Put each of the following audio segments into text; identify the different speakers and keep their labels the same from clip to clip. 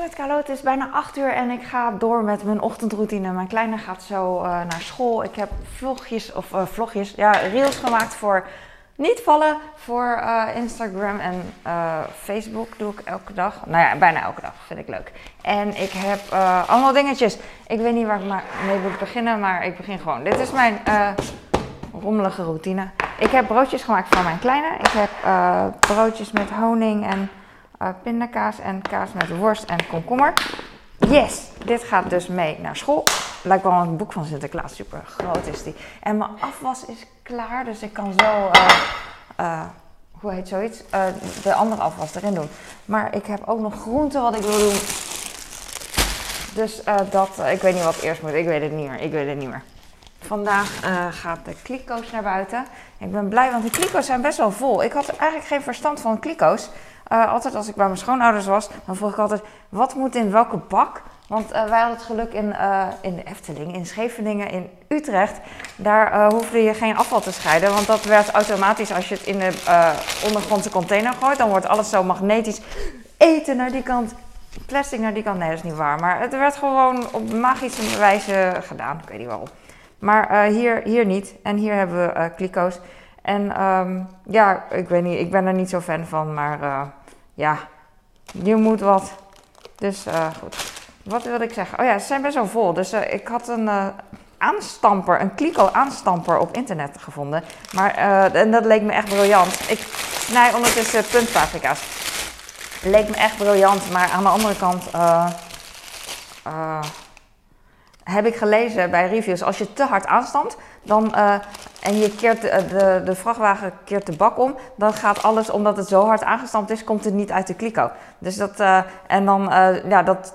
Speaker 1: Met Carlo, het is bijna 8 uur en ik ga door met mijn ochtendroutine. Mijn kleine gaat zo uh, naar school. Ik heb vlogjes, of uh, vlogjes, ja, reels gemaakt voor niet vallen. Voor uh, Instagram en Facebook doe ik elke dag. Nou ja, bijna elke dag, vind ik leuk. En ik heb allemaal dingetjes. Ik weet niet waar ik mee moet beginnen, maar ik begin gewoon. Dit is mijn rommelige routine. Ik heb broodjes gemaakt voor mijn kleine. Ik heb broodjes met honing en uh, pindakaas en kaas met worst en komkommer. Yes, dit gaat dus mee naar school. Lijkt wel een boek van Sinterklaas, super groot is die. En mijn afwas is klaar, dus ik kan zo, uh, uh, hoe heet zoiets, de andere afwas erin doen. Maar ik heb ook nog groenten wat ik wil doen. Dus dat, ik weet niet wat eerst moet, ik weet het niet meer, ik weet het niet meer. Vandaag gaat de kliko's naar buiten. Ik ben blij, want de kliko's zijn best wel vol. Ik had eigenlijk geen verstand van kliko's. Uh, altijd als ik bij mijn schoonouders was, dan vroeg ik altijd: wat moet in welke bak? Want uh, wij hadden het geluk in, uh, in de Efteling, in Scheveningen, in Utrecht. Daar hoefde je geen afval te scheiden. Want dat werd automatisch als je het in de ondergrondse container gooit. Dan wordt alles zo magnetisch. Eten naar die kant, plastic naar die kant. Nee, dat is niet waar. Maar het werd gewoon op magische wijze gedaan. Ik weet niet waarom. Maar hier, hier niet. En hier hebben we kliko's. En um, ja, ik weet niet, ik ben er niet zo fan van, maar uh, ja, je moet wat. Dus uh, goed. Wat wilde ik zeggen? Oh ja, ze zijn best wel vol. Dus uh, ik had een aanstamper, een kliko aanstamper op internet gevonden. Maar en dat leek me echt briljant. Ik snij ondertussen puntpaprika's. Leek me echt briljant, maar aan de andere kant heb ik gelezen bij reviews, als je te hard aanstamt dan, en je keert de, de, vrachtwagen keert de bak om, dan gaat alles, omdat het zo hard aangestampt is, komt het niet uit de kliko. Dus dat, uh, en dan, uh, ja, dat,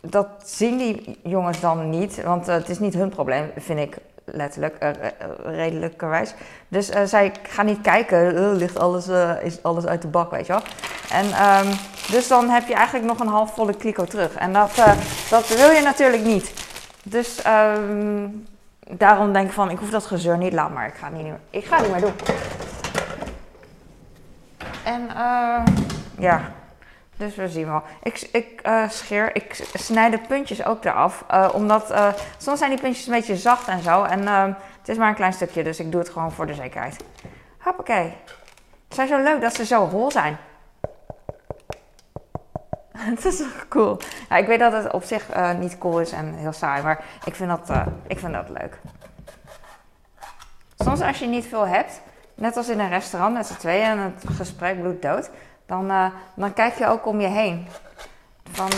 Speaker 1: dat zien die jongens dan niet, want het is niet hun probleem, vind ik letterlijk, redelijkerwijs. Dus zij gaan niet kijken, ligt alles, is alles uit de bak, weet je wel. En um, dus dan heb je eigenlijk nog een halfvolle kliko terug. En dat, dat wil je natuurlijk niet. Dus um, daarom denk ik van, ik hoef dat gezeur niet, laat maar. Ik ga het niet meer, ik ga het niet meer doen. En uh, ja, dus we zien wel. Ik, ik uh, scheer, ik snij de puntjes ook eraf. Uh, omdat uh, soms zijn die puntjes een beetje zacht en zo. En het is maar een klein stukje, dus ik doe het gewoon voor de zekerheid. Hoppakee. Het zijn zo leuk dat ze zo hol zijn. Het is cool. Ja, ik weet dat het op zich uh, niet cool is en heel saai, maar ik vind, dat, uh, ik vind dat leuk. Soms als je niet veel hebt, net als in een restaurant met z'n tweeën en het gesprek bloedt dood, dan, uh, dan kijk je ook om je heen. Van,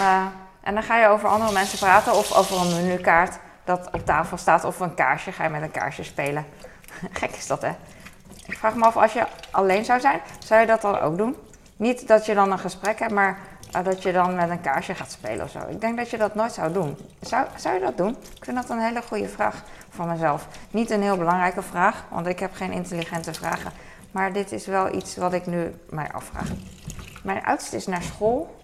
Speaker 1: en dan ga je over andere mensen praten of over een menukaart dat op tafel staat of een kaarsje. Ga je met een kaarsje spelen. Gek is dat, hè? Ik vraag me af, als je alleen zou zijn, zou je dat dan ook doen? Niet dat je dan een gesprek hebt, maar dat je dan met een kaarsje gaat spelen of zo. Ik denk dat je dat nooit zou doen. Zou, zou je dat doen? Ik vind dat een hele goede vraag van mezelf. Niet een heel belangrijke vraag, want ik heb geen intelligente vragen. Maar dit is wel iets wat ik nu mij afvraag. Mijn oudste is naar school.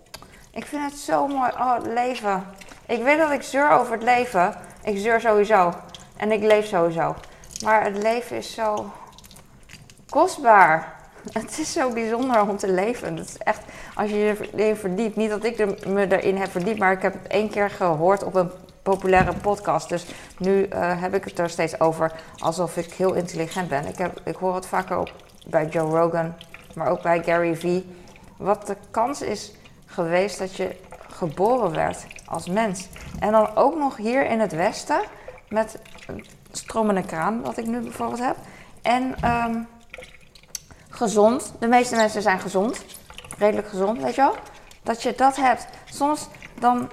Speaker 1: Ik vind het zo mooi. Oh, het leven. Ik weet dat ik zeur over het leven. Ik zeur sowieso. En ik leef sowieso. Maar het leven is zo kostbaar. Het is zo bijzonder om te leven. Het is echt, als je je erin verdiept, niet dat ik me erin heb verdiept, maar ik heb het één keer gehoord op een populaire podcast. Dus nu uh, heb ik het er steeds over alsof ik heel intelligent ben. Ik, heb, ik hoor het vaker op, bij Joe Rogan, maar ook bij Gary Vee. Wat de kans is geweest dat je geboren werd als mens. En dan ook nog hier in het Westen met stromende kraan, wat ik nu bijvoorbeeld heb. En um, gezond. De meeste mensen zijn gezond. Redelijk gezond, weet je wel. Dat je dat hebt. Soms dan,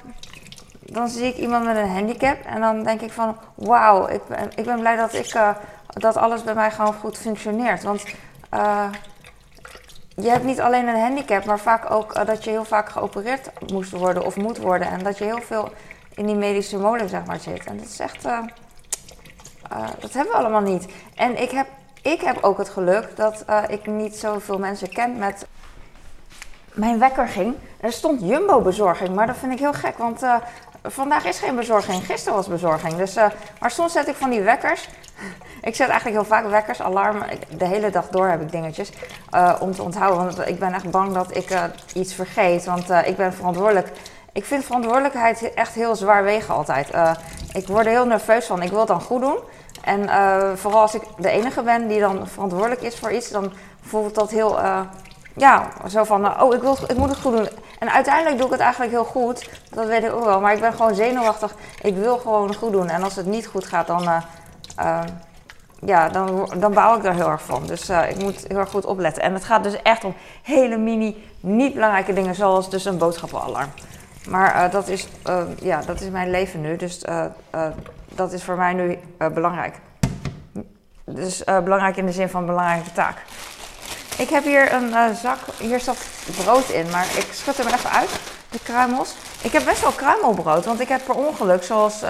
Speaker 1: dan zie ik iemand met een handicap en dan denk ik van... Wauw, ik ben, ik ben blij dat, ik, uh, dat alles bij mij gewoon goed functioneert. Want uh, je hebt niet alleen een handicap, maar vaak ook uh, dat je heel vaak geopereerd moest worden of moet worden. En dat je heel veel in die medische molen zeg maar, zit. En dat is echt... dat hebben we allemaal niet. En ik heb ik heb ook het geluk dat uh, ik niet zoveel mensen ken met. Mijn wekker ging. Er stond Jumbo-bezorging, maar dat vind ik heel gek, want uh, vandaag is geen bezorging. Gisteren was bezorging. Dus, uh, maar soms zet ik van die wekkers. ik zet eigenlijk heel vaak wekkers, alarmen. De hele dag door heb ik dingetjes om te onthouden. Want ik ben echt bang dat ik iets vergeet. Want ik ben verantwoordelijk ik vind verantwoordelijkheid echt heel zwaar wegen altijd. Eh, ik word er heel nerveus van. Ik wil het dan goed doen. En eh, vooral als ik de enige ben die dan verantwoordelijk is voor iets, dan voelt dat heel, uh, ja, zo van, oh, ik, wil, ik moet het goed doen. En uiteindelijk doe ik het eigenlijk heel goed, dat weet ik ook wel. Maar ik ben gewoon zenuwachtig. Ik wil gewoon goed doen. En als het niet goed gaat, dan, ja, dan, dan bouw ik daar heel erg van. Dus ik moet heel erg goed opletten. En het gaat dus echt om hele mini, niet belangrijke dingen, zoals dus een boodschappenalarm. Maar dat, is, ja, dat is mijn leven nu. Dus dat is voor mij nu belangrijk. Dus belangrijk in de zin van belangrijke taak. Ik heb hier een zak, hier zat brood in, maar ik schud hem even uit, de kruimels. Ik heb best wel kruimelbrood, want ik heb per ongeluk, zoals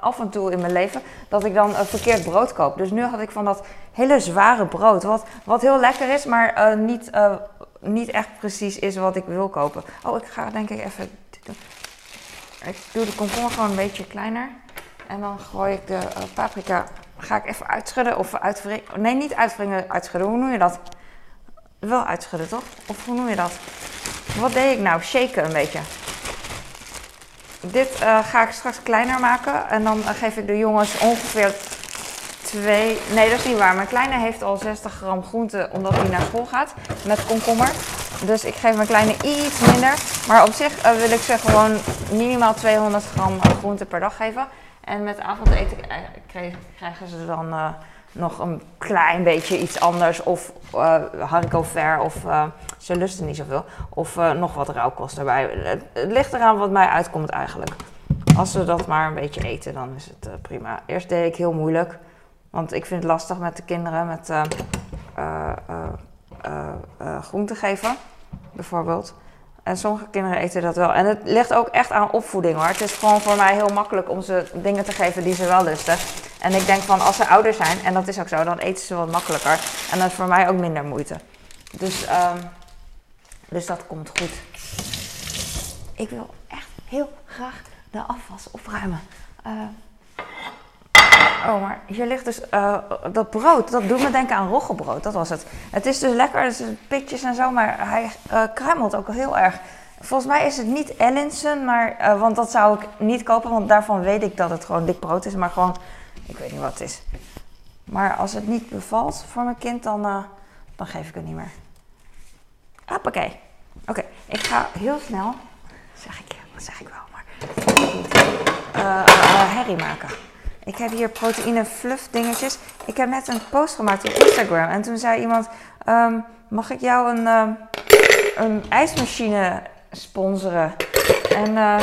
Speaker 1: af en toe in mijn leven, dat ik dan verkeerd brood koop. Dus nu had ik van dat hele zware brood, wat, wat heel lekker is, maar niet, niet echt precies is wat ik wil kopen. Oh, ik ga denk ik even... Ik doe de komkommer gewoon een beetje kleiner. En dan gooi ik de uh, paprika, ga ik even uitschudden of uitwringen. Nee, niet uitwringen, uitschudden. Hoe noem je dat? Wel uitschudden, toch? Of hoe noem je dat? Wat deed ik nou? Shaken een beetje. Dit uh, ga ik straks kleiner maken. En dan uh, geef ik de jongens ongeveer twee... Nee, dat is niet waar. Mijn kleine heeft al 60 gram groente omdat hij naar school gaat. Met komkommer. Dus ik geef mijn kleine iets minder. Maar op zich wil ik ze gewoon minimaal 200 gram groente per dag geven. En met avondeten krijgen ze dan uh, nog een klein beetje iets anders. Of uh, haricot ver, of ze lusten niet zoveel. Of nog wat rauwkost erbij. Het, het, ligt eraan wat mij uitkomt eigenlijk. Als ze dat maar een beetje eten, dan is het prima. Eerst deed ik heel moeilijk. Want ik vind het lastig met de kinderen met groente geven, bijvoorbeeld. En sommige kinderen eten dat wel. En het ligt ook echt aan opvoeding hoor. Het is gewoon voor mij heel makkelijk om ze dingen te geven die ze wel lusten. En ik denk van als ze ouder zijn, en dat is ook zo, dan eten ze wat makkelijker. En dat is voor mij ook minder moeite. Dus, um, dus dat komt goed. Ik wil echt heel graag de afwas opruimen. Uh, Oh, maar hier ligt dus uh, dat brood. Dat doet me denken aan roggebrood. Dat was het. Het is dus lekker, is pitjes en zo, maar hij uh, kruimelt ook heel erg. Volgens mij is het niet Ellinson, maar, uh, want dat zou ik niet kopen, want daarvan weet ik dat het gewoon dik brood is, maar gewoon, ik weet niet wat het is. Maar als het niet bevalt voor mijn kind, dan, dan geef ik het niet meer. Hoppakee. Oké, okay, ik ga heel snel, zeg ik, dat zeg ik wel, maar herrie maken. Ik heb hier proteïne fluff dingetjes. Ik heb net een post gemaakt op Instagram. En toen zei iemand, um, mag ik jou een, uh, een ijsmachine sponsoren? En uh,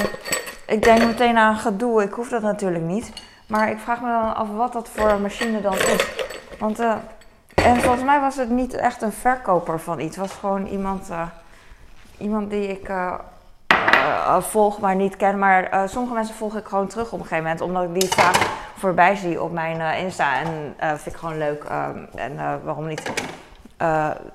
Speaker 1: ik denk meteen aan gedoe. Ik hoef dat natuurlijk niet. Maar ik vraag me dan af wat dat voor een machine dan is. Want, uh, en volgens mij was het niet echt een verkoper van iets. Het was gewoon iemand, iemand die ik uh, volg, maar niet ken. Maar uh, sommige mensen volg ik gewoon terug op een gegeven moment. Omdat ik die vaak voorbij zie op mijn Insta. En vind ik gewoon leuk. Ehm, en waarom niet?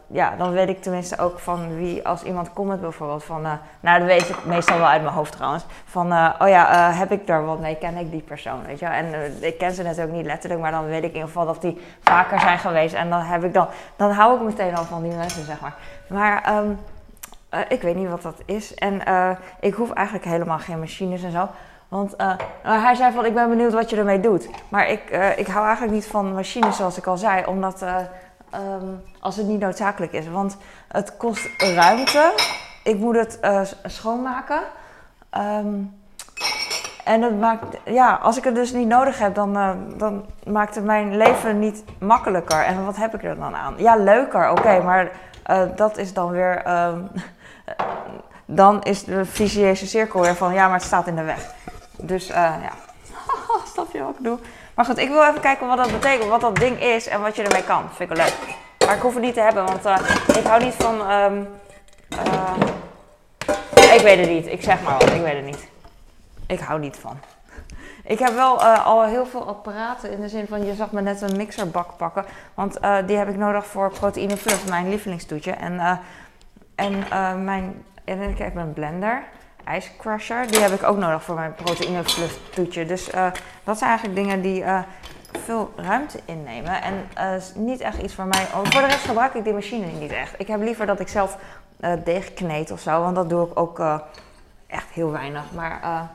Speaker 1: ja, dan weet ik tenminste ook van wie, als iemand comment bijvoorbeeld van, nou dat weet ik meestal wel uit mijn hoofd trouwens, van oh ja, heb ik daar wat mee, ken ik die persoon, weet je En ik ken ze natuurlijk niet letterlijk, maar dan weet ik in ieder geval dat die vaker zijn geweest en dan heb ik dan, dan hou ik meteen al van die mensen, zeg maar. Maar um, uh, ik weet niet wat dat is. En uh, ik hoef eigenlijk helemaal geen machines en zo. Want uh, hij zei van, ik ben benieuwd wat je ermee doet. Maar ik, ik hou eigenlijk niet van machines zoals ik al zei. Omdat, um, als het niet noodzakelijk is. Want het kost ruimte. Ik moet het schoonmaken. Um, en het maakt, ja, als ik het dus niet nodig heb, dan, dan maakt het mijn leven niet makkelijker. En wat heb ik er dan aan? Ja, leuker, oké, maar dat is dan weer dan is de vicieuze cirkel weer van ja, maar het staat in de weg. Dus uh, ja, snap je wat ik doe? Maar goed, ik wil even kijken wat dat betekent, wat dat ding is en wat je ermee kan. Vind ik wel leuk. Maar ik hoef het niet te hebben, want uh, ik hou niet van. Uh, ik weet het niet. Ik zeg maar wat, ik weet het niet. Ik hou niet van. Ik heb wel al heel veel apparaten in de zin van, je zag me net een mixerbak pakken. Want die heb ik nodig voor proteïne mijn lievelingstoetje. En en uh, mijn, ik heb een blender, ijscrusher, die heb ik ook nodig voor mijn proteïne toetje. Dus uh, dat zijn eigenlijk dingen die uh, veel ruimte innemen. En niet echt iets voor mij. Oh, voor de rest gebruik ik die machine niet echt. Ik heb liever dat ik zelf deeg kneed of zo, want dat doe ik ook echt heel weinig. Maar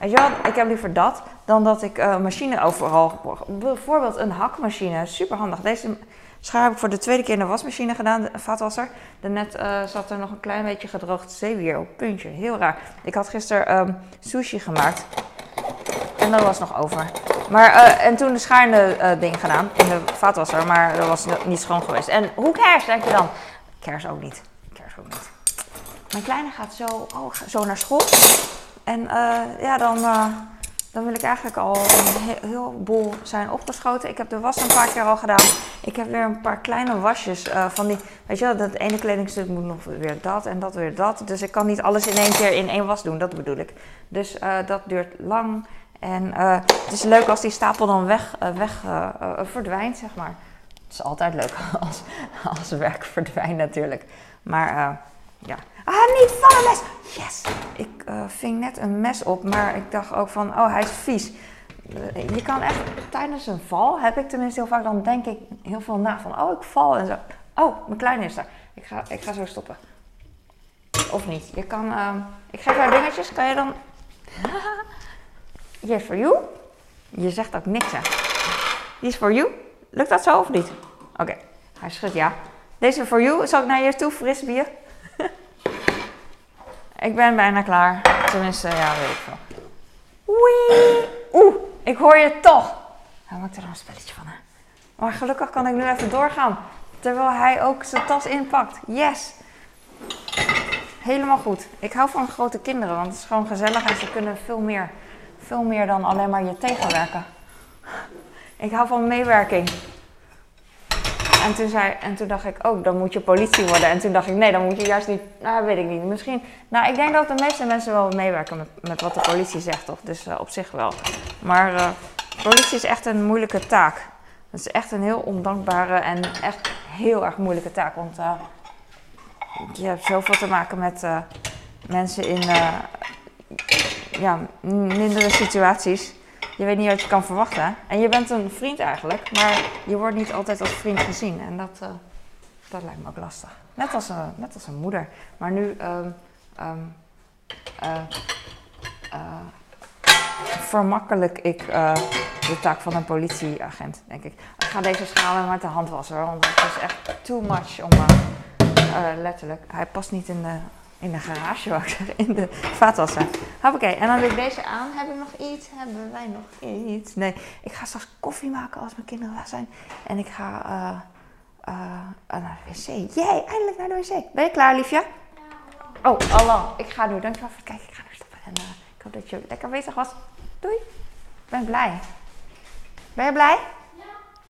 Speaker 1: weet ik heb liever dat dan dat ik uh, machine overal... Bijvoorbeeld een hakmachine, super handig. Deze schaar heb ik voor de tweede keer in de wasmachine gedaan, de vaatwasser. Daarnet uh, zat er nog een klein beetje gedroogd zeewier op puntje. Heel raar. Ik had gisteren um, sushi gemaakt. En dat was nog over. Maar, uh, en toen de schaarende uh, ding gedaan in de vaatwasser, maar dat was niet schoon geweest. En hoe cares, denk je dan? Kers ook niet. Kers ook niet. Mijn kleine gaat zo, oh, zo naar school. En ja, dan, dan wil ik eigenlijk al een heleboel zijn opgeschoten. Ik heb de was een paar keer al gedaan. Ik heb weer een paar kleine wasjes van die, weet je wel, dat ene kledingstuk moet nog weer dat en dat weer dat. Dus ik kan niet alles in één keer in één was doen, dat bedoel ik. Dus dat duurt lang. En uh, het is leuk als die stapel dan weg, weg verdwijnt, zeg maar. Het is altijd leuk als, als werk verdwijnt natuurlijk. Maar ja. Ah, niet van een mes! Yes! Ik ving net een mes op, maar ik dacht ook van, oh, hij is vies. je kan echt tijdens een val, heb ik tenminste heel vaak, dan denk ik heel veel na van, oh, ik val en zo. Oh, mijn kleine is daar. Ik ga, ik ga zo stoppen. Of niet. Je kan, ik geef haar dingetjes, kan je dan... Yes, for you. Je zegt ook niks, hè? Die is for you. Lukt dat zo of niet? Oké, hij schudt ja. Deze for you. Zal ik naar je toe fris? Ik ben bijna klaar. Tenminste, ja, weet ik veel. Oei. Oeh, ik hoor je toch. Hij maakt er een spelletje van, hè? Maar gelukkig kan ik nu even doorgaan. Terwijl hij ook zijn tas inpakt. Yes. Helemaal goed. Ik hou van grote kinderen, want het is gewoon gezellig en ze kunnen veel meer veel meer dan alleen maar je tegenwerken. Ik hou van meewerking. En toen, zei, en toen dacht ik, oh, dan moet je politie worden. En toen dacht ik, nee, dan moet je juist niet, nou, weet ik niet. Misschien, nou, ik denk dat de meeste mensen wel meewerken met, met wat de politie zegt, toch? Dus uh, op zich wel. Maar uh, politie is echt een moeilijke taak. Het is echt een heel ondankbare en echt heel erg moeilijke taak. Want uh, je hebt zoveel te maken met mensen in ja, mindere situaties. Je weet niet wat je kan verwachten. En je bent een vriend eigenlijk, maar je wordt niet altijd als vriend gezien. En dat, uh, dat lijkt me ook lastig. Net als, uh, net als een moeder. Maar nu um, uh, vermakkelijk ik de taak van een politieagent, denk ik. Ik ga deze schalen maar te hand wassen, want het is echt too much om letterlijk. Hij past niet in de in de garage, zeggen. In de vaatwasser. Hoppakee. En dan doe ik deze aan. Heb ik nog iets? Hebben wij nog iets? Nee. Ik ga straks koffie maken als mijn kinderen weg zijn. En ik ga uh, uh, naar de wc. Jee, eindelijk naar de wc. Ben je klaar, liefje? Ja. Oh, Allah. Ik ga nu. Dankjewel voor het kijken. Ik ga nu stoppen. En uh, ik hoop dat je lekker bezig was. Doei. Ik ben blij. Ben je blij?